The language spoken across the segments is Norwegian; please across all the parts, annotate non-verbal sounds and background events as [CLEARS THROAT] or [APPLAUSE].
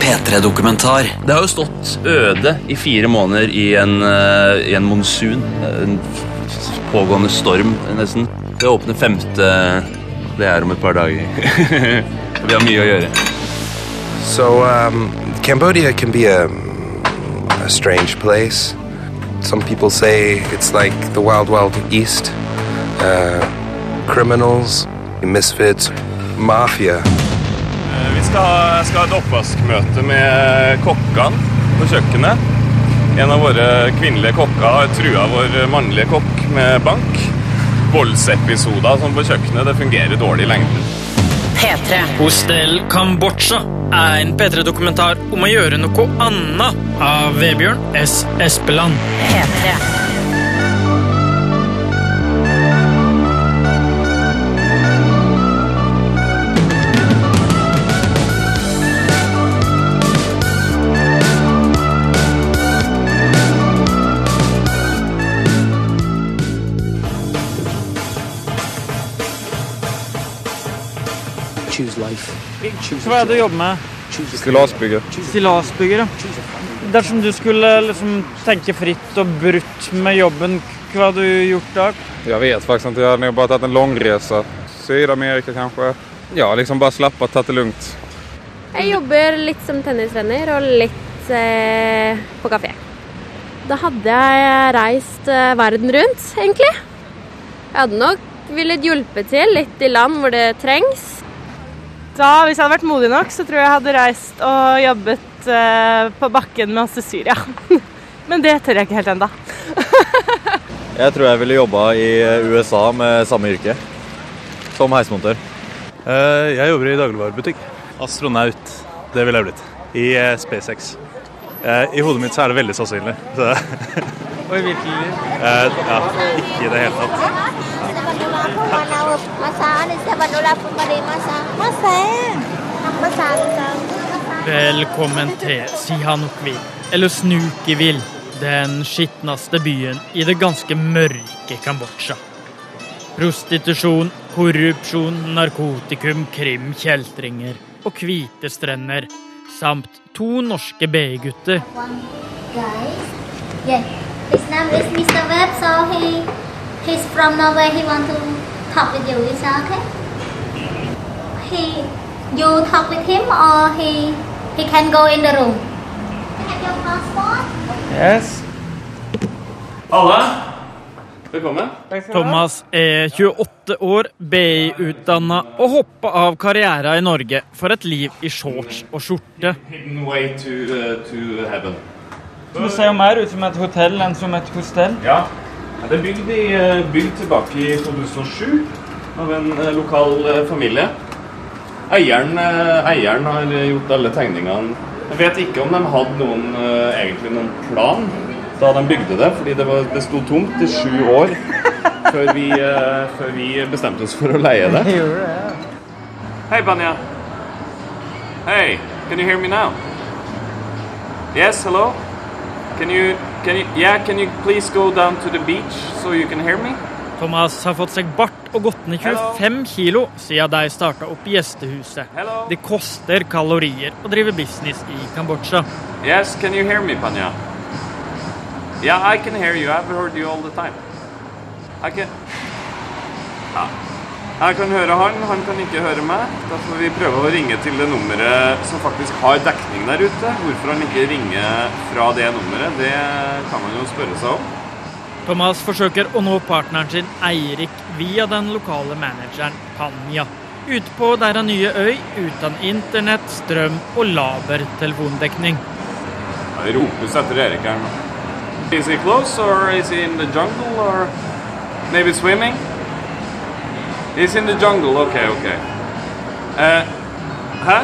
P3-dokumentar. Det har jo stått øde i fire måneder i en, eh, i en monsun. En pågående storm, nesten. Det åpner femte Det er om et par dager. [LAUGHS] Vi har mye å gjøre. So, um, Cambodia can be a, a strange place. Some people say it's like the Wild Wild East. Uh, criminals, misfits, mafia. Vi skal ha, skal ha et oppvaskmøte med kokkene på kjøkkenet. En av våre kvinnelige kokker har trua vår mannlige kokk med bank. Voldsepisoder som på kjøkkenet. Det fungerer dårlig i lengden. P3. Hostel Kambodsja er en P3-dokumentar om å gjøre noe annet av Vebjørn S. Espeland. P3. Hva er det du jobber med? Stillasbygger. Stillasbygger, ja. Dersom du skulle liksom tenke fritt og brutt med jobben, hva hadde du gjort da? Jeg vet faktisk ikke. Jeg hadde bare tatt en lang reise. Syd-Amerika, kanskje. Ja, liksom bare slappe, tatt det lugnt. Jeg jobber litt som tennistrener og litt eh, på kafé. Da hadde jeg reist eh, verden rundt, egentlig. Jeg hadde nok villet hjulpet til litt i land hvor det trengs. Da, hvis jeg hadde vært modig nok, så tror jeg jeg hadde reist og jobbet eh, på bakken med oss til Syria. Men det tør jeg ikke helt ennå. [LAUGHS] Jeg tror jeg ville jobba i USA med samme yrke. Som heismontør. Eh, Jeg jobber i dagligvarebutikk. Astronaut. Det ville jeg blitt. I eh, SpaceX. Eh, I hodet mitt så er det veldig sannsynlig. [LAUGHS] Og i virkelig liv? eh, ja, ikke i det hele tatt. Velkommen til Sihanoukville, eller Snukivil, den skitneste byen i det ganske mørke Kambodsja. Prostitusjon, korrupsjon, narkotikum, krim, kjeltringer og hvite strender, samt to norske BI-gutter. His name is Mr. Webb, so he he's from Norway. He want to talk with you. Is that okay? He you talk with him or he he can go in the room. Have your passport? Yes. Alle, velkommen. Thomas er 28 år, BI-utdanna og hoppa av karriera i Norge for et liv i shorts og skjorte. Hidden way to, uh, to heaven. Det ser jo mer ut som et hotell enn som et hostell. Ja. Det er bygd, i, eh, bygd tilbake i 2007 av en eh, lokal eh, familie. Eieren, eieren har gjort alle tegningene. Jeg vet ikke om de hadde noen, egentlig noen plan da de bygde det, fordi det, var, det sto tomt i sju år før vi, før vi bestemte oss for å leie [LAUGHS] det. Hei, Banja. Hei, can you hear me now? Yes, hello? Can you, can you, yeah, can you please go down to the beach so you can hear me? Thomas har fått seg bart og gått ned 25 kilo siden de starta opp gjestehuset. Det koster kalorier å drive business i Kambodsja. Yes, can you hear me, Panya? Yeah, I can hear you. I've heard you all the time. I can... Ja. Jeg kan høre han, han kan ikke høre meg. Da får vi prøve å ringe til det nummeret som faktisk har dekning der ute. Hvorfor han ikke ringer fra det nummeret, det kan man jo spørre seg om. Thomas forsøker å nå partneren sin Eirik via den lokale manageren Panja. Ute på deres nye øy uten internett, strøm og laber telefondekning. Det ropes etter Erik her nå. Is he close, or is he in the jungle, or maybe swimming? He's in the jungle, ok, ok. Eh, hæ?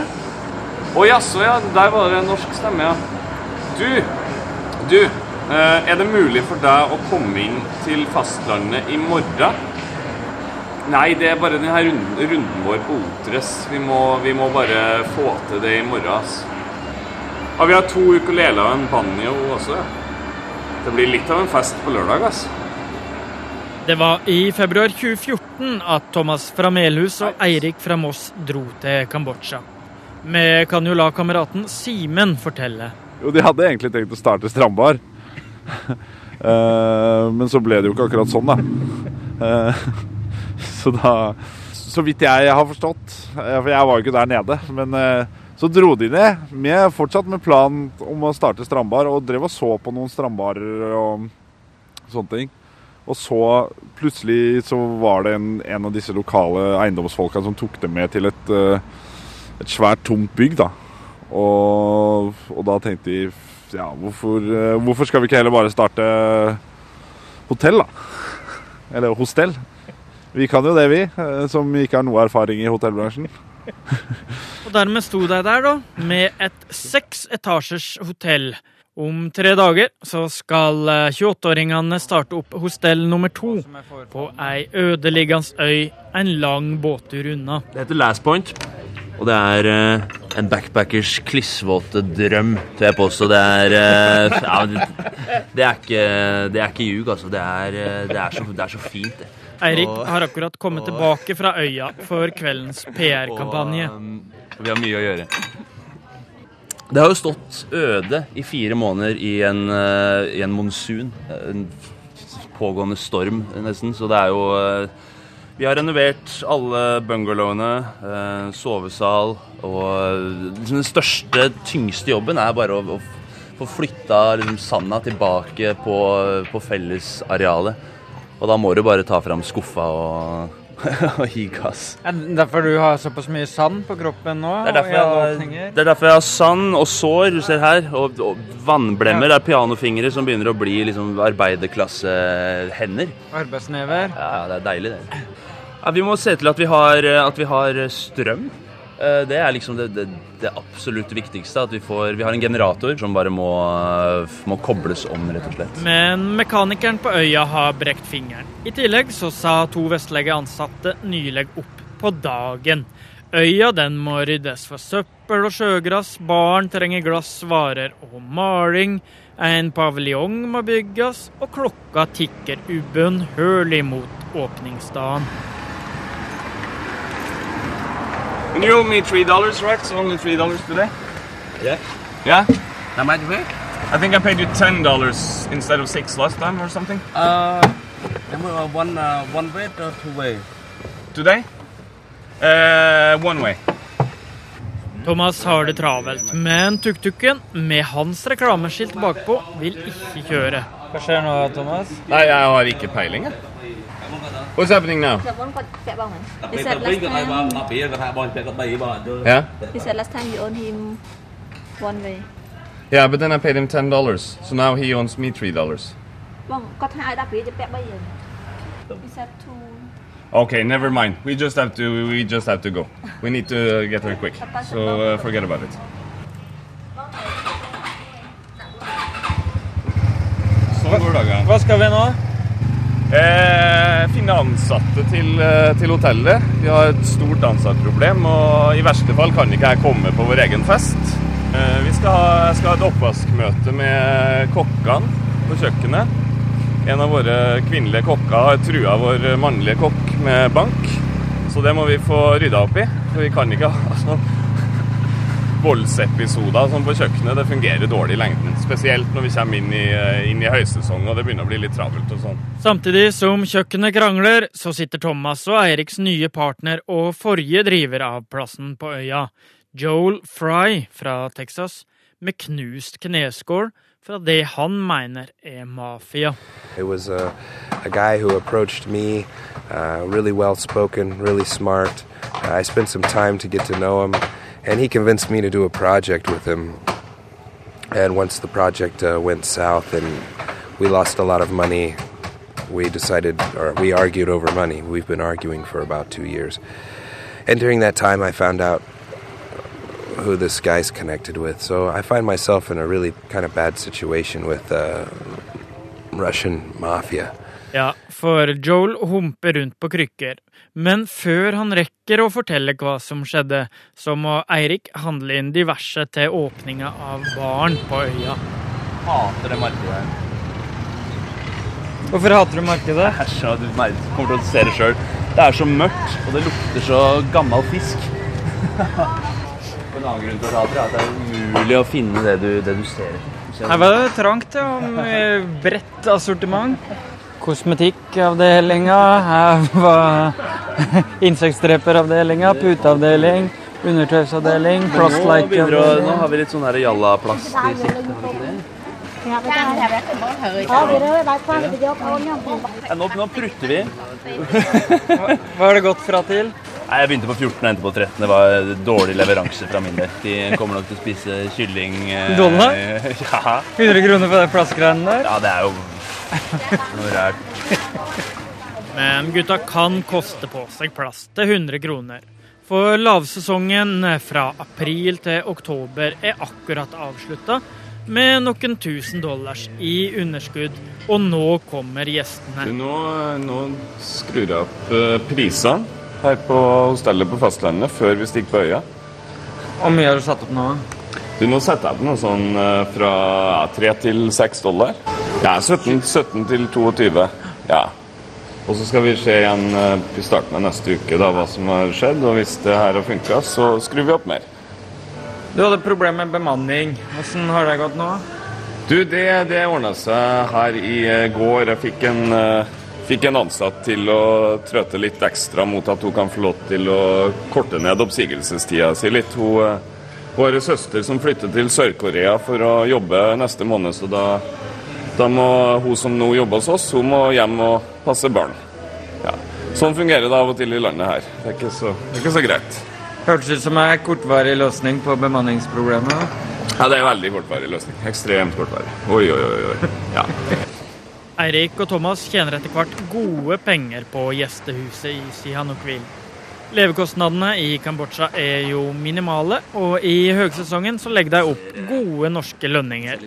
Å jaså, ja, der var det en norsk stemme, ja. Du, du, eh, er det mulig for deg å komme inn til fastlandet i morgen? Nei, det er bare denne runden, runden vår på Otres. Vi må, vi må bare få til det i morgen, ass. Ja, vi har to ukuleler og en banjo også, ja. Det blir litt av en fest på lørdag, ass. Det var i februar 2014 at Thomas fra Melhus og Eirik fra Moss dro til Kambodsja. Vi kan jo la kameraten Simen fortelle. Jo, de hadde egentlig tenkt å starte strandbar. [LAUGHS] Eh, men så ble det jo ikke akkurat sånn, da. Eh, [LAUGHS] så da Så vidt jeg har forstått, eh, for jeg var jo ikke der nede, men så dro de ned, med, fortsatt med plan om å starte strandbar, og drev og så på noen strandbarer og sånne ting. Og så plutselig så var det en, en av disse lokale eiendomsfolka som tok dem med til et, eh, et svært tomt bygg, da. Og, og da tenkte de ja, hvorfor, eh, hvorfor skal vi ikke heller bare starte hotell, da? [LAUGHS] Eller hostell. Vi kan jo det, vi, eh, som ikke har noe erfaring i hotellbransjen. Og dermed sto de der, da, med et seks etasjers hotell. Om tre dager så skal eh, 28-åringene starte opp hostell nummer to på ei ødeliggende øy en lang båttur unna. Det heter Last Point, og det er eh, en backpackers klissvåte drøm, tør jeg påstå. Det er eh, ja, det, er ikke Det er ikke ljug, altså. Det er, eh, det, er så, det er så fint, det. Eirik har akkurat kommet tilbake fra øya for kveldens PR-kampanje. Um, vi har mye å gjøre. Det har jo stått øde i fire måneder i en, eh, i en monsun. En pågående storm, nesten. Så det er jo eh, Vi har renovert alle bungalowene, eh, sovesal og liksom Den største, tyngste jobben er bare å, å få flytta liksom, sanda tilbake på, på fellesarealet. Og da må du bare ta fram skuffa og, [LAUGHS] og gi gass. Er det derfor du har såpass mye sand på kroppen nå? Det er derfor og jeg, har, det er derfor jeg har sand og sår, du ser her, og, og vannblemmer. Det er pianofingre som begynner å bli liksom arbeiderklassehender. Arbeidsnever? Ja, det er deilig, det. Ja, vi må se til at vi har, at vi har strøm. Eh, Det er liksom det, det, det absolutt viktigste. At vi, får, vi har en generator som bare må, må kobles om, rett og slett. Men mekanikeren på øya har brekt fingeren. I tillegg så sa to vestlige ansatte nylig opp på dagen. Øya den må ryddes for søppel og sjøgress, barn trenger glass, varer og maling. En paviljong må bygges, og klokka tikker ubønnhørlig mot åpningsdagen. And you owe me three dollars, right? So only three dollars today. Yeah. Yeah. How much you I think I paid you ten dollars instead of six last time or something. Uh, one uh, one way or two way? Today? Uh, one way. Thomas har det travelt, men tuk-tuken med hans reklameskilt bakpå vil ikke kjøre. Hva skjer nå, Thomas? Nei, jeg har ikke peiling, jeg. What's happening now? He said last time. Yeah. He said last time you own him one way. Yeah, but then I paid him ten dollars, so now he owes me three dollars. Vâng, có hai đáp phí cho bé bây giờ. He said two. Okay, never mind. We just have to. We just have to go. We need to get there quick. So uh, forget about it. Sånn går dagene. Hva skal vi nå? Eh, finne ansatte til, eh, til hotellet. Vi har et stort ansattproblem, og i verste fall kan ikke jeg komme på vår egen fest. Eh, vi skal ha, skal ha et oppvaskmøte med kokkene på kjøkkenet. En av våre kvinnelige kokker har trua vår mannlige kokk med bank, så det må vi få rydda opp i. For vi kan ikke ha altså, [LAUGHS] voldsepisoder som på kjøkkenet. Det fungerer dårlig i lengden. Spesielt når vi kommer inn i, eh, inn i høysesong og det begynner å bli litt travelt og sånn. Samtidig som kjøkkenet krangler, så sitter Thomas og Eiriks nye partner og forrige driver av plassen på øya, Joel Fry fra Texas, med knust kneskål fra det han mener er mafia. Det var en mann som who approached veldig uh, really well spoken, really smart. Uh, I spent some time to get to know him, and he convinced me to do a project with him. And once the project uh, went south and we lost a lot of money, we decided, or we argued over money. We've been arguing for about two years. And during that time, I found out who this guy's connected with. So I find myself in a really kind of bad situation with uh, Russian mafia. Ja, for Joel humper rundt på krykker. Men før han rekker å fortelle hva som skjedde, så må Eirik handle inn diverse til åpninga av baren på øya. Hater det markedet her. Hvorfor hater du markedet? Æsj, du kommer til å se det sjøl. Det er så mørkt, og det lukter så gammel fisk. [LAUGHS] En annen grunn til å hate det er at det er umulig å finne det du, det du ser etter. Du ser- Her var det trangt, ja. Med bredt assortiment. Kosmetikkavdelinga. Her var [LAUGHS] insektdreperavdelinga, puteavdeling, undertøysavdeling, Men Nå, nå har vi litt sånn her jallaplast i sikte. har vi ikke det? Ja, nå, nå prutter vi. [LAUGHS] Hva har det gått fra til? Nei, Jeg begynte på 14 og endte på 13. Det var dårlig leveranse fra min del. De kommer nok til å spise kylling eh, Dollar? [LAUGHS] Ja. 100 kroner for de plastgreiene der? ja, det er jo noe rart. Men gutta kan koste på seg plass til 100 kroner. For lavsesongen fra april til oktober er akkurat avslutta, med noen tusen dollars i underskudd, og nå kommer gjestene. Du, nå, nå skrur jeg opp eh, prisene her på hostellet på fastlandet før vi stikker på øya. Hvor mye har du satt opp nå? Du, nå setter jeg på noe sånn eh, fra ja, 3 til 6 dollar. Ja, 17, 17 til 22. Ja. Og så skal vi se igjen eh, i starten av neste uke da, hva som har skjedd. Og hvis det her har funka, så skrur vi opp mer. Du hadde problemer med bemanning. Hvordan har det gått nå? Du, det, det ordna seg her i eh, går. Jeg fikk en, fikk en ansatt til å trøte litt ekstra mot at hun kan få lov til å korte ned oppsigelsestida si litt. Hun, hun har en søster som flytter til Sør-Korea for å jobbe neste måned, så da, da må hun som nå jobber hos oss, hun må hjem og passe barn. Ja. Sånn fungerer det av og til i landet her. Det er ikke så, det er ikke så greit. Hørtes ut som en kortvarig løsning på bemanningsproblemet. Ja, det er en veldig kortvarig løsning. Ekstremt kortvarig. Oi, oi, oi. oi. Ja. Eirik og Thomas tjener etter hvert gode penger på gjestehuset i Sihanoukville. Levekostnadene i Kambodsja er jo minimale, og i høgsesongen så legger de opp gode norske lønninger.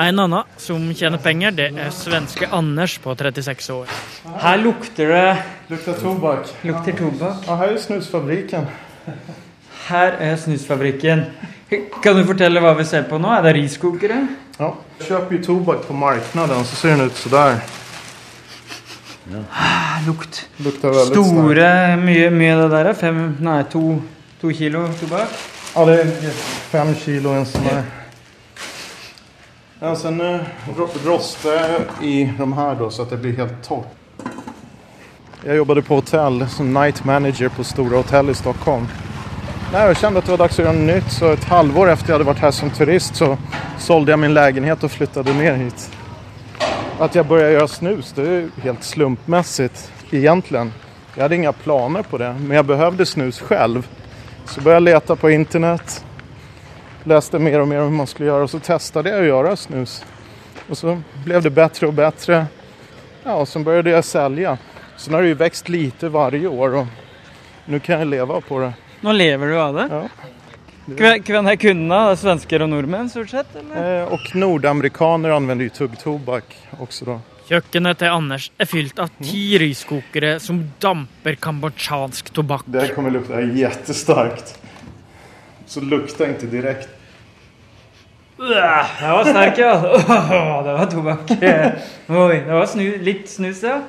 En annen som tjener penger, det er svenske Anders på 36 år. Her lukter det Lukter tobakk. Lukter tobakk. Og her er snusfabrikken. Her er snusfabrikken. Kan du fortelle hva vi ser på nå? Er det riskokere? Ja. Kjøper jo tobakk på marknaden så ser den ut sådär. Lukt. Store, mye, mye det der? er Fem, nei, to, to kilo tobakk? Ja, det er fem kilo en sånn här. Ja, sen eh, ro- rostar i de her då så at det blir helt tørt. Jeg jobbet på hotell som night manager på stora hotell i Stockholm. Nei, jeg kjente at det var dags å gjøre nytt så et halvår efter jeg hadde vært her som turist så sålde jeg min leilighet og flyttet ned hit. Att jag började göra snus det är jo helt slumpmässigt egentligen. Jag hade inga planer på det men jag behövde snus själv. Så började jag leta på internet. Läste mer och mer om hur man skulle göra och så testade jag att göra snus. Och så blev det bättre och bättre. Ja, och sen började jag sälja. Sen har det ju växt lite varje år och nu kan jag leva på det. Nå lever du av det? Ja. Hvem er kundene? Det er Svensker og nordmenn, stort sett? Og Eh, och nordamerikaner anvender jo tuggtobakk også da. Kjøkkenet til Anders er fylt av ti riskokere som damper kambodsjansk tobakk. Det kommer lukte jättestarkt. Så lukter ikke direkte. Det var sterk, ja. [LAUGHS] Det var tobakk. [LAUGHS] Oi, det var snu, litt snus, ja.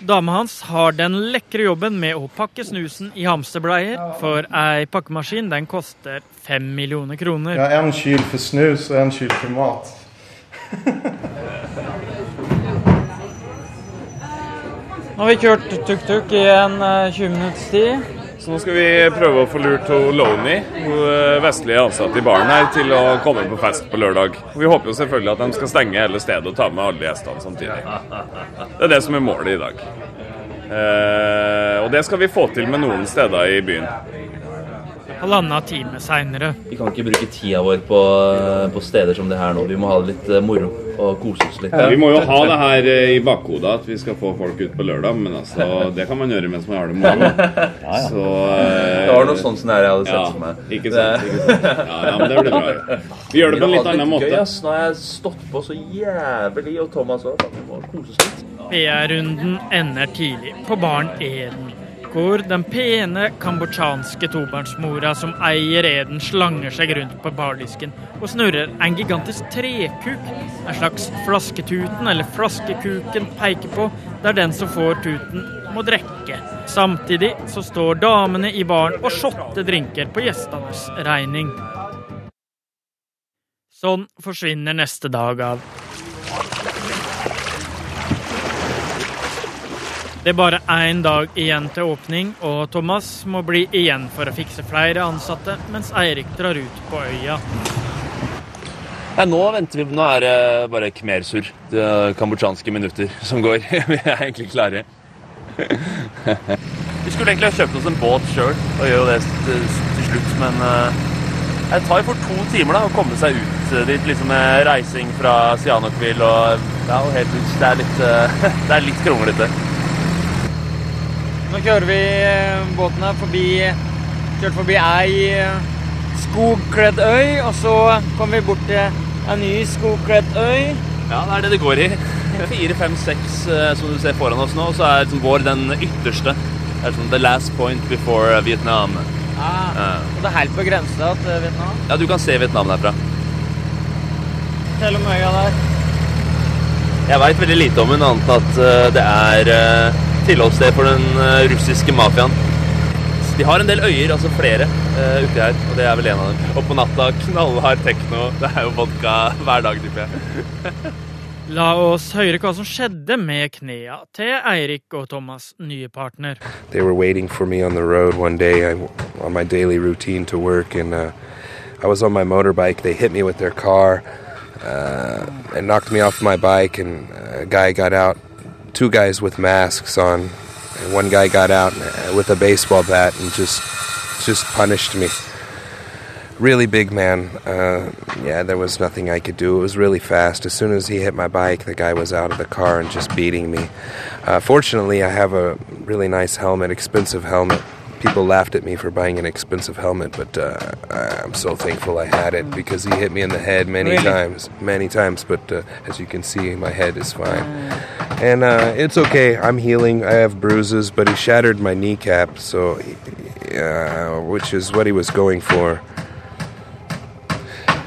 Dama hans har den lekre jobben med å pakke snusen i hamsterbleier, for ei pakkemaskin den koster fem millioner kroner. Har en kyl for snus og en kyl for mat. Nå har vi kjørt tuk-tuk i en eh, 20 minutts tid. Så nå skal vi prøve å få lurt Loni, eh, vestlige ansatte i baren her, til å komme på fest på lørdag. Vi håper jo selvfølgelig at de skal stenge hele stedet og ta med alle gjestene samtidig. Det er det som er målet i dag. Eh, og det skal vi få til med noen steder i byen. Halvannen time seinere. Vi kan ikke bruke tida vår på, på steder som det her nå. Vi må ha det litt eh, moro og kose oss litt. Vi må jo ha det her eh, i bakhodet at vi skal få folk ut på lørdag, men altså, det kan man gjøre mens man har det moro. [LAUGHS] Så eh, Det var noe sånt som det her jeg hadde sett ja, for meg. Ikke sant, ikke sant. [LAUGHS] Ja, ja, men det blir bra. Vi gjør det på en litt annen måte. Gøy, ass. Nå har jeg stått på så jævlig, og Thomas òg. Vi må kose oss litt. PR-runden ender tidlig på baren Eden, hvor den pene kambodsjanske tobarnsmora som eier Eden, slanger seg rundt på bardisken og snurrer en gigantisk trekuk, en slags flasketuten eller flaskekuken peker på, der den som får tuten må drikke. Samtidig så står damene i baren og shotter drinker på gjestenes regning. Sånn forsvinner neste dag av. Det er bare én dag igjen til åpning, og Thomas må bli igjen for å fikse flere ansatte, mens Eirik drar ut på øya. Ja, nå venter vi Nå er det bare khmersur, det kambodsjanske minutter, som går. [LAUGHS] vi er egentlig klare. [LAUGHS] vi skulle egentlig ha kjøpt oss en båt sjøl og gjør jo det til, slutt, men uh, det tar jo for to timer da å komme seg ut dit liksom med reising fra Sihanoukville og ja, og helt ut. Det er litt, [LAUGHS] uh, litt kronglete. Nå kjører vi eh, båten her forbi Kjørte forbi ei eh, skogkledd øy, og så kommer vi bort til en ny skogkledd øy. Ja, det er det det går i. [LAUGHS] Fire, fem, seks som du ser foran oss nå, så er liksom vår den ytterste. Det er sånn the last point before Vietnam. Ah, Ja. og det er helt på grensa til Vietnam. Ja, du kan se Vietnam derfra. Fortell om øya der. Jeg veit veldig lite om den, annet enn at eh, det er tilholdssted for den eh, russiske mafiaen. De har en del øyer, altså flere, uh, uti her, og det er vel en av dem. Og på natta knallhard tekno. Det er jo vodka hver dag, tipper jeg. [LAUGHS] La oss høre hva som skjedde med knea til Eirik og Thomas' nye partner. They were waiting for me on the road one day I, on my daily routine to work, and uh, I was on my motorbike. They hit me with their car uh, and knocked me off my bike, and a guy got out. Two guys with masks on, and one guy got out uh, with a baseball bat and just just punished me. Really big man. Uh, yeah, there was nothing I could do. It was really fast. As soon as he hit my bike, the guy was out of the car and just beating me. Uh, fortunately, I have a really nice helmet, expensive helmet. People laughed at me for buying an expensive helmet, but uh, I'm so thankful I had it because he hit me in the head many Really? times, many times. But uh, as you can see, my head is fine, and uh, it's okay. I'm healing. I have bruises, but he shattered my kneecap, so uh, which is what he was going for.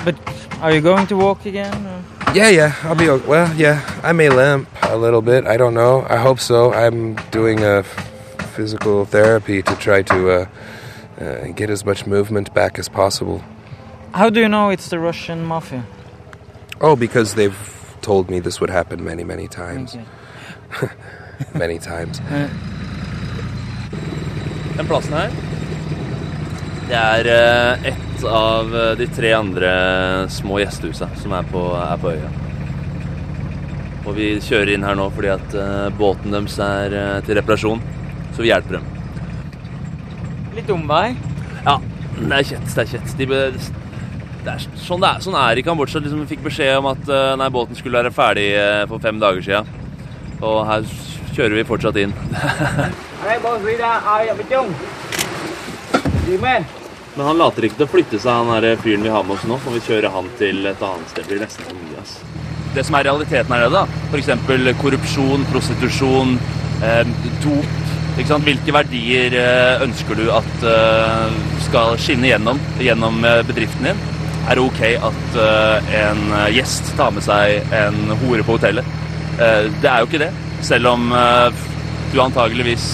But are you going to walk again? or- Yeah, yeah, I'll be. Well, yeah, I may limp a little bit. I don't know. I hope so. I'm doing a physical therapy to try to uh, uh, get as much movement back as possible. How do you know it's the Russian mafia? Oh, because they've told me this would happen many, many times. [LAUGHS] many times. [LAUGHS] Den plassen her, det er eh, ett av eh, de tre andre små gjestehusa som er på, er på øya. Og vi kjører inn her nå fordi at eh, båten deres er eh, til reparasjon, så vi hjelper dem. Litt omvei. Ja, det er kjett, det er kjett. De, be- det er sånn det er, sånn er i Kambodsja. Liksom, vi fikk beskjed om at eh, nei, båten skulle være ferdig eh, for fem dager siden. Og her kjører vi fortsatt inn. [LAUGHS] Men. Han later ikke til å flytte seg, han der fyren vi har med oss nå. Når vi kjører han til et annet sted, blir det nesten for mye. ass. Det som er realiteten her nede, da, f.eks. korrupsjon, prostitusjon, eh, dop? Hvilke verdier eh, ønsker du at eh, skal skinne gjennom gjennom eh, bedriften din? Er det ok at en gjest tar med seg en hore på hotellet? Det er jo ikke det. Selv om du antageligvis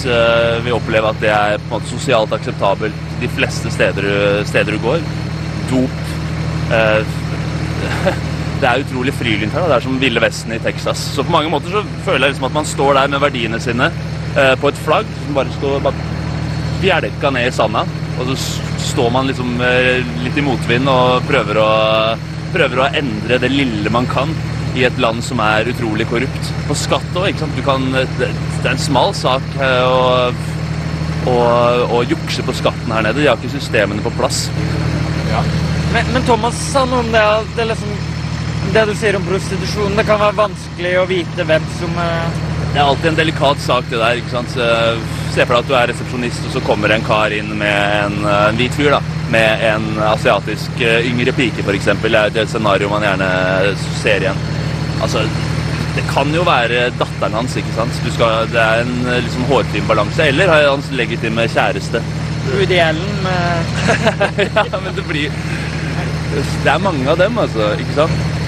vil oppleve at det er på en måte sosialt akseptabelt de fleste steder, du- steder du går. Dop [LAUGHS] Det er utrolig frilynt her. da. Det er som Ville Vesten i Texas. Så på mange måter så føler jeg liksom at man står der med verdiene sine på et flagg som bare står bare bjelka ned i sanda. Og så står man liksom eh, litt i motvind og prøver å, prøver å endre det lille man kan i et land som er utrolig korrupt. På skatt òg, ikke sant. Du kan, det, er en smal sak eh, å, å, å jukse på skatten her nede. De har ikke systemene på plass. Men, men Thomas sa noe om det, at det, liksom, det du sier om prostitusjon. Det kan være vanskelig å vite hvem som eh, Det er alltid en delikat sak, det der. ikke sant? Så, Se for deg at du er resepsjonist, og så kommer en kar inn med en, eh, en hvit fyr. da, Med en asiatisk eh, yngre pike, f.eks. Det er et scenario man gjerne ser igjen. Altså, Det kan jo være datteren hans. ikke sant? Du skal, det er en eh, liksom hårfin balanse. Eller hans legitime kjæreste. Woody Allen med ja, men det blir Det er mange av dem, altså. Ikke sant?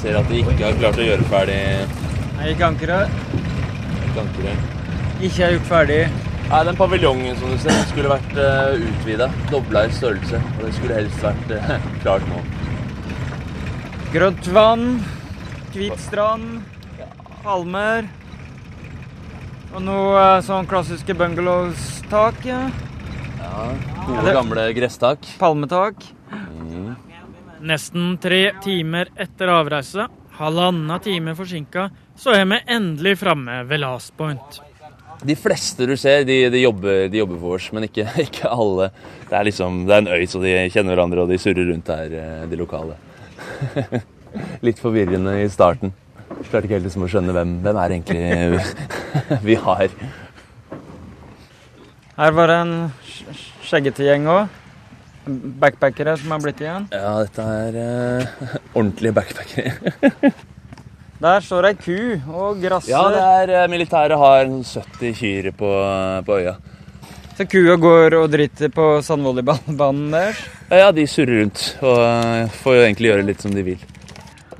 Ser at de ikke har klart å gjøre ferdig Nei, Kankere. ankeret. Ikke er gjort ferdig. Nei, Den paviljongen som du ser, skulle vært uh, utvida. Dobla i størrelse. Og det skulle helst vært uh, [LAUGHS] klart nå. Grønt vann, hvit strand, palmer. Og noe uh, sånn klassiske bungalows-tak. Ja. Gode, gamle gresstak. Palmetak. Mm. Nesten tre timer etter avreise, halvannen time forsinka, så er vi endelig framme ved Last Point. De fleste du ser, de, de, jobber, de jobber for oss, men ikke, [LAUGHS] ikke alle. Det er liksom, det er en øy, så de kjenner hverandre, og de surrer rundt her, eh, de lokale. [LAUGHS] Litt forvirrende i starten. Klarte ikke helt liksom å skjønne hvem, hvem er egentlig [LAUGHS] vi har. Her var det en sk- skjeggete gjeng òg. Backpackere som er blitt igjen. Ja, dette er uh, [LAUGHS] ordentlige backpackere. [LAUGHS] Der står ei ku og grasser. Ja, det er eh, militæret har 70 kyr på, på øya. Så kua går og driter på sandvolleyballbanen der. Ja, de surrer rundt og eh, får jo egentlig gjøre litt som de vil.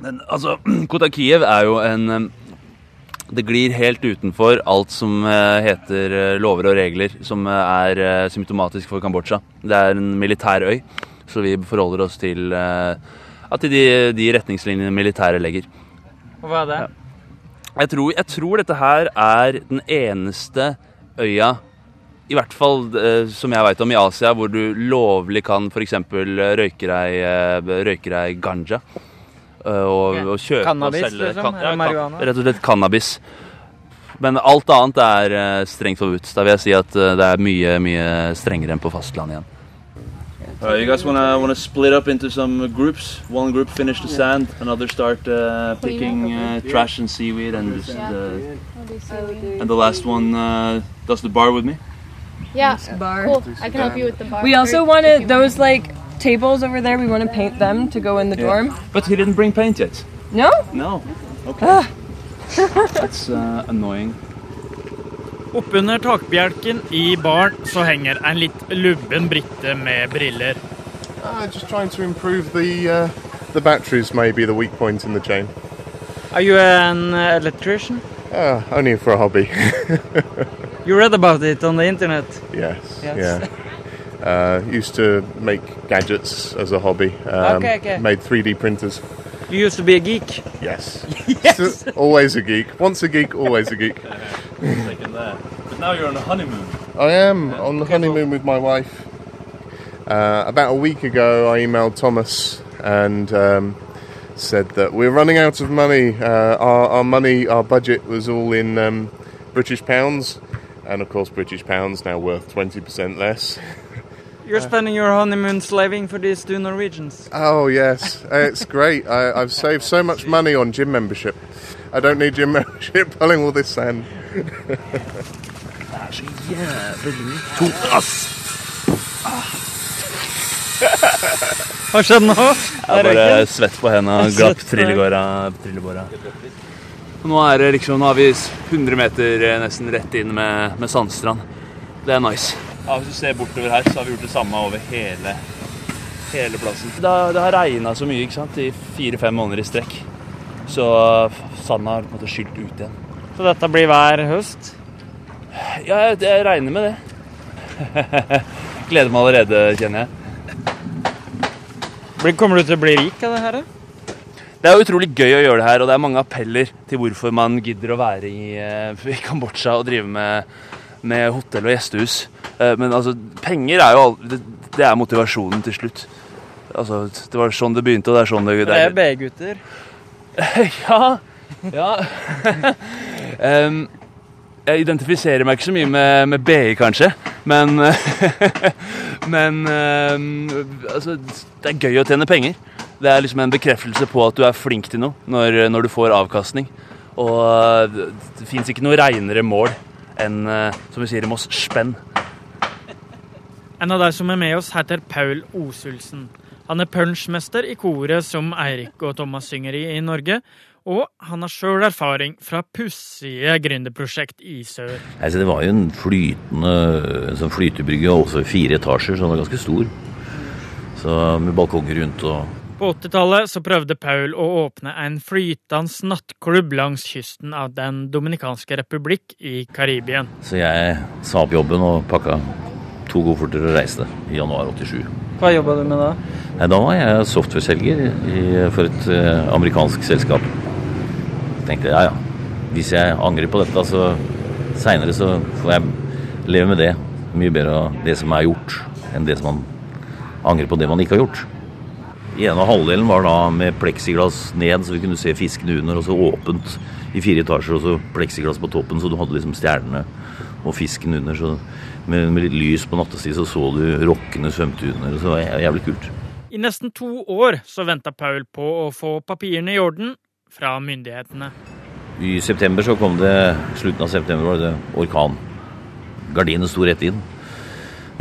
Men altså, [CLEARS THROAT] Kotakiev er jo en eh, Det glir helt utenfor alt som eh, heter eh, lover og regler, som eh, er symptomatisk for Kambodsja. Det er en militær øy, så vi forholder oss til, ja, til de, de retningslinjene militæret legger. Og hva er det? Jeg tror, jeg tror dette her er den eneste øya, i hvert fall som jeg vet om i Asia, hvor du lovlig kan f.eks. røyke deg ganja. Eh, Og, og kjøpe Cannabis, og selge liksom? kan- ja, kan- Rett og slett cannabis. Men alt annet er eh, strengt forbudt. Da vil jeg si at eh, det er mye, mye strengere enn på fastlandet igjen. Alright, you guys wanna wanna split up into some groups? One group finish the sand, another start uh, picking uh, trash and seaweed, and just, uh, and the last one uh, does the bar with me. Yeah, bar. cool. I can help you with the bar. We also wanted those like tables over there. We want to paint them to go in the dorm. But he didn't bring paint yet. No? No. Okay. That's uh, annoying. Oppunder takbjelken i baren så henger en litt lubben brite med briller. Uh, just trying to improve the uh, the batteries, maybe the weak point in the chain. Are you an uh, electrician? Uh, only for a hobby. [LAUGHS] You read about it on the internet. yes. Yes. Yeah. [LAUGHS] Uh, used to make gadgets as a hobby. Um, Okay, okay. Made 3D printers. You used to be a geek. Yes. [LAUGHS] Yes. So, [LAUGHS] always a geek. Once a geek, always a geek. [LAUGHS] Taking that. But now you're on a honeymoon. I am on the honeymoon with my wife. Uh, about a week ago, I emailed Thomas and um, said that we're running out of money. Uh, our, our money, our budget was all in um, British pounds, and of course, British pounds now worth 20% less. You're spending your honeymoon slaving for these two Norwegians. Oh, yes, it's great. I, I've saved so much money on gym membership. I don't need gym [LAUGHS] membership pulling all this sand. Det er så jævlig tungt, ass! Hva skjedde nå? Jeg er bare svett på Svett glapp trillebåra. trillebåra. Nå er det liksom, nå har vi 100 meter eh, nesten rett inn med, med Sandstrand. Det er nice. Ja, Hvis du ser bortover her, så har vi gjort det samme over hele, hele plassen. Det, det har regna så mye ikke sant, i fire-fem måneder i strekk. Så sanda har på en måte skylt ut igjen. Så dette blir hver høst? Ja, jeg, jeg regner med det. [LAUGHS] Gleder meg allerede, kjenner jeg. Kommer du til å bli rik av det her? da? Det er utrolig gøy å gjøre det her, og det er mange appeller til hvorfor man gidder å være i, eh, i Kambodsja og drive med, med hotell og gjestehus. Eh, Men altså, penger er jo al- det, er motivasjonen til slutt. Altså, Det var sånn det begynte, og det er sånn det, Det er B-gutter. [LAUGHS] ja. Ja. [LAUGHS] um, jeg identifiserer meg ikke så mye med, med BI, kanskje, men [LAUGHS] Men um, altså, det er gøy å tjene penger. Det er liksom en bekreftelse på at du er flink til noe når, når du får avkastning. Og det, det fins ikke noe reinere mål enn, eh, som vi sier i Moss, spenn. En av de som er med oss, heter Paul Osulsen. Han er punchmester i koret som Eirik og Thomas synger i i Norge. Og han har sjøl erfaring fra pussige gründerprosjekt i sør. Altså, det var jo en flytende en sånn flytebrygge, også fire etasjer, så den var ganske stor. Så med balkonger rundt og På 80-tallet så prøvde Paul å åpne en flytende nattklubb langs kysten av Den dominikanske republikk i Karibien. Så jeg sa opp jobben og pakka to kofferter og reiste i januar 87. Hva jobba du med da? Nei, da var jeg software-selger for et eh, amerikansk selskap. Så tenkte jeg ja, ja. Hvis jeg angrer på dette, så seinere så får jeg leve med det. Mye bedre av det som er gjort, enn det som man angrer på det man ikke har gjort. Ene halvdelen var da med pleksiglass ned, så vi kunne se fiskene under, og så åpent i fire etasjer, og så pleksiglass på toppen, så du hadde liksom stjernene og fisken under. så med, med litt lys på nattestid så så du rokkene svømte under. så det var jævlig kult. I nesten to år så venta Paul på å få papirene i orden fra myndighetene. I september så kom det, slutten av september var det orkan. Gardinene sto rett inn.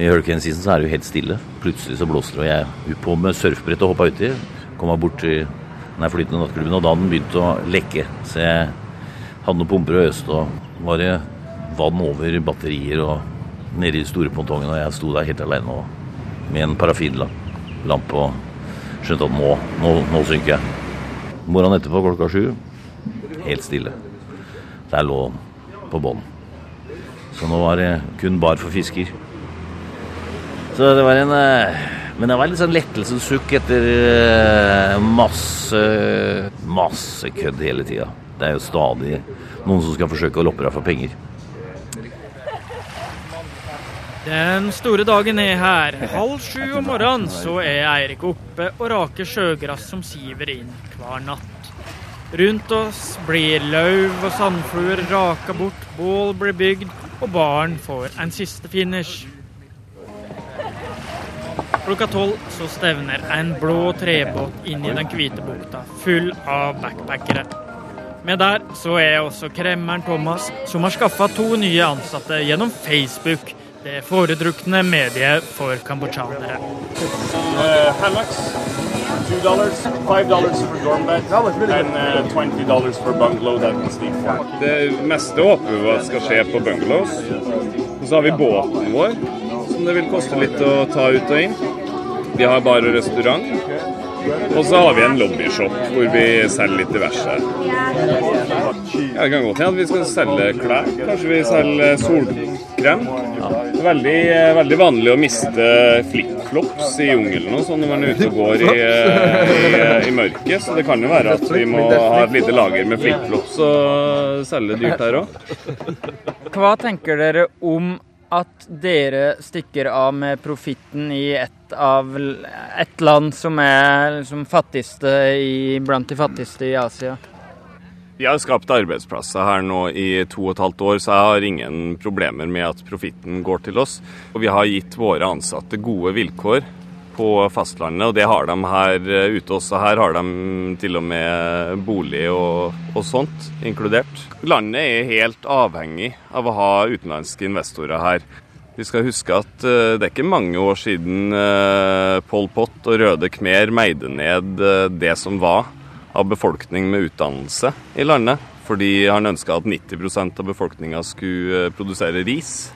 I hurricane season så er det jo helt stille. Plutselig så blåser det, og jeg på med surfbrett og hoppa uti. Kom meg bort til den flytende nattklubben, og da hadde den begynt å lekke. Så jeg hadde noen pumper og øste, og var det vann over batterier og nede i store pontongen, og jeg sto der helt alene og med en parafinlampe og skjønte at nå, nå, nå synker jeg. Morgenen etterpå klokka sju helt stille. Der lå den på bånn. Så nå var det kun bar for fisker. Så det var en eh, Men det var litt sånn lettelsessukk etter eh, masse masse kødd hele tida. Det er jo stadig noen som skal forsøke å loppe deg for penger. Den store dagen er her. Halv sju om morgenen så er Eirik oppe og raker sjøgress som siver inn hver natt. Rundt oss blir lauv og sandfluer raka bort, bål blir bygd, og baren får en siste finish. Klokka tolv så stevner en blå trebåt inn i den hvite bukta, full av backpackere. Med der så er også kremmeren Thomas, som har skaffa to nye ansatte gjennom Facebook, det foretrukne mediet for kambodsjanere. Uh, two dollars, five dollars for dorm bed, and uh, twenty dollars for bungalow that we sleep for. Det meste håper vi skal skje på bungalows. Og så har vi båten vår, som det vil koste litt å ta ut og inn. Vi har bar og restaurant. Og så har vi en lobbyshop hvor vi selger litt diverse. Ja, det kan godt hende at vi skal selge klær. Kanskje vi selger solkrem. Det er veldig, eh, veldig vanlig å miste flipflops i jungelen og sånn når man er ute og går i, eh, i, i mørket. Så det kan jo være at vi må ha et lite lager med flipflops og selge dyrt her òg. Hva tenker dere om at dere stikker av med profitten i et av et land som er liksom fattigste i, blant de fattigste i Asia? Vi har skapt arbeidsplasser her nå i to og et halvt år, så jeg har ingen problemer med at profitten går til oss. Og vi har gitt våre ansatte gode vilkår på fastlandet, og det har de her eh, ute også. Her har de til og med bolig og, og sånt inkludert. Landet er helt avhengig av å ha utenlandske investorer her. Vi skal huske at eh, det er ikke mange år siden uh, Pol Pot og Røde Khmer meide ned eh, det som var av befolkning med utdannelse i landet. Fordi han ønska at 90% av befolkninga skulle eh, produsere ris.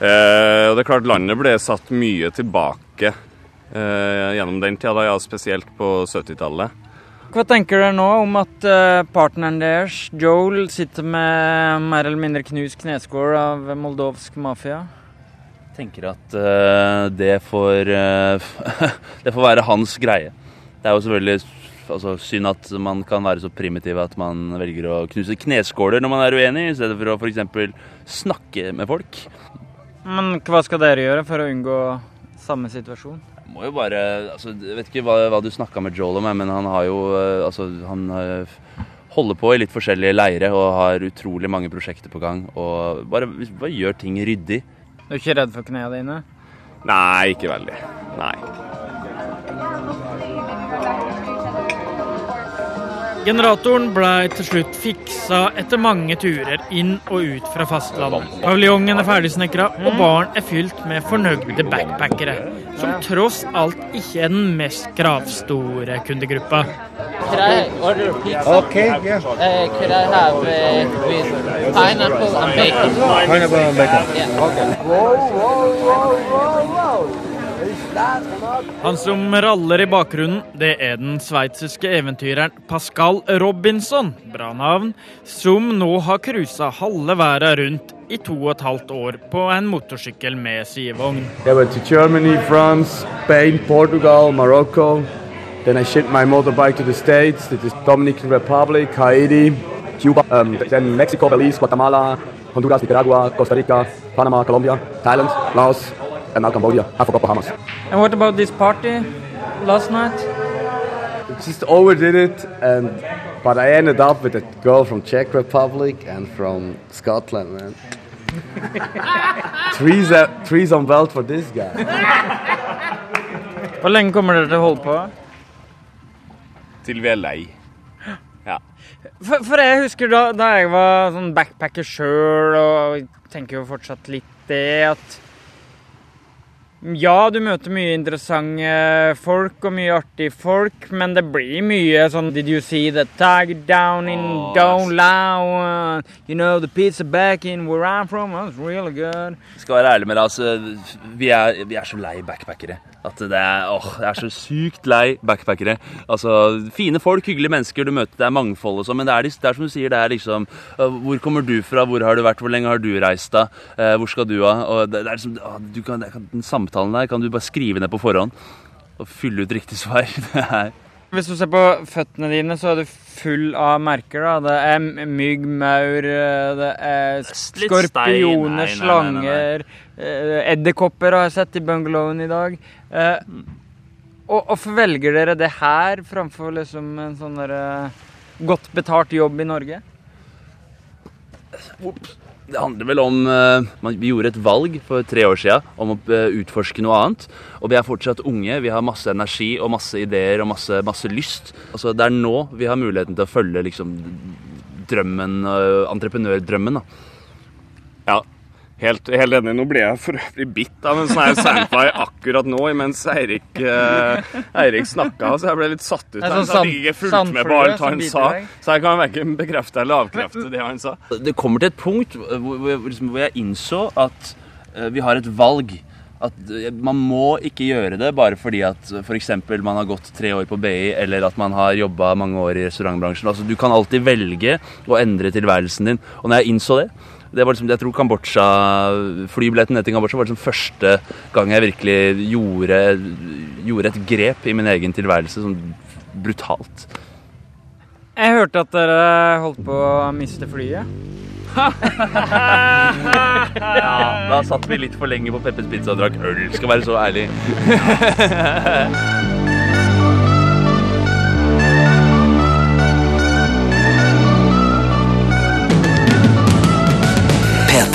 Eh, og det er klart Landet ble satt mye tilbake eh, gjennom den tida, ja, spesielt på 70-tallet. Hva tenker dere nå om at eh, partneren deres, Joel, sitter med mer eller mindre knust kneskål av moldovsk mafia? Jeg tenker at uh, det får uh, [LAUGHS] Det får være hans greie. Det er jo selvfølgelig altså, synd at man kan være så primitiv at man velger å knuse kneskåler når man er uenig, i stedet for å f.eks. snakke med folk. Men hva skal dere gjøre for å unngå samme situasjon? Må jo bare altså, Jeg vet ikke hva, hva du snakka med Joel om, men han har jo eh, altså, Han eh, holder på i litt forskjellige leire og har utrolig mange prosjekter på gang. Og bare, bare gjør ting ryddig. Du er ikke redd for knærne dine? Nei, ikke veldig. Nei. Generatoren blei til slutt fiksa etter mange turer inn og ut fra fastlandet. Paviljongen er ferdigsnekra, og baren er fylt med fornøyde backpackere, som tross alt ikke er den mest kravstore kundegruppa. Could I order pizza? Okay, yeah. Uh, could I have uh, with pineapple and bacon? Pineapple and bacon. Yeah. Okay. Han som raller i bakgrunnen, det er den sveitsiske eventyreren Pascal Robinson, bra navn, som nå har cruisa halve verden rundt i to og et halvt år på en motorsykkel med sidevogn. Germany, France, Spain, Portugal, Morocco. Then I shipped my motorbike to the States, the Dominican Republic, Haiti, Cuba, um, then Mexico, Belize, Guatemala, Honduras, Nicaragua, Costa Rica, Panama, Colombia, Thailand, Laos, and now Cambodia. I forgot Bahamas. And what about this party last night? Just overdid it, and but I ended up with a girl from Czech Republic and from Scotland, man. [LAUGHS] trees, uh, trees on belt for this guy. Hvor lenge kommer dere til å holde på? Til vi er lei. Ja. For, for jeg husker da, da jeg var sånn backpacker sjøl, og tenker jo fortsatt litt det at ja, du møter mye interessante folk og mye artige folk, men det blir mye sånn Did you see the tiger down in Åh, Don't Lao? You know the pizza back in where I'm from? That's really good. Skal være ærlig med deg, altså, vi er, vi er så lei backpackere. At det er, åh, jeg er så sykt lei backpackere. Altså, Fine folk, hyggelige mennesker du møter, det er mangfold og sånn, men det er, det er som du sier, det er liksom øh, Hvor kommer du fra, hvor har du vært, hvor lenge har du reist da, Eh, hvor skal du av? Og det, det er liksom, åh, kan, Den samtalen der kan du bare skrive ned på forhånd og fylle ut riktig svar. [LAUGHS] Det er Hvis du ser på føttene dine, så er du full av merker. da. Det er mygg, maur, eh, det er skorpioner, slanger, edderkopper har jeg sett i bungalowen i dag. Eh, og Hvorfor velger dere det her framfor liksom en sånn der, godt betalt jobb i Norge? Det handler vel om eh, man, Vi gjorde et valg for tre år siden om å eh, utforske noe annet. Og vi er fortsatt unge, vi har masse energi og masse ideer og masse, masse lyst. Altså, det er nå vi har muligheten til å følge liksom, drømmen, eh, entreprenørdrømmen. da. Ja, helt, helt enig. Nå ble jeg for øvrig bitt av en sånn sandfly akkurat nå, mens Eirik, eh, Eirik snakka, så jeg ble litt satt ut. Sånn sand- jeg fulgte fulgte med på alt han sa, så jeg kan verken bekrefte eller avkrefte det han sa. Det kommer til et punkt hvor, hvor, liksom, hvor jeg innså at eh, vi har et valg. At eh, Man må ikke gjøre det bare fordi at f.eks. man har gått tre år på BI, eller at man har jobba mange år i restaurantbransjen. Altså, du kan alltid velge å endre tilværelsen din. Og når jeg innså det det var liksom, jeg tror Kambodsja, Flybilletten ned til Kambodsja var liksom første gang jeg virkelig gjorde, gjorde et grep i min egen tilværelse. Sånn brutalt. Jeg hørte at dere holdt på å miste flyet. [LAUGHS] Ja, da satt vi litt for lenge på Peppers Pizza og drakk øl, skal være så ærlig. [LAUGHS]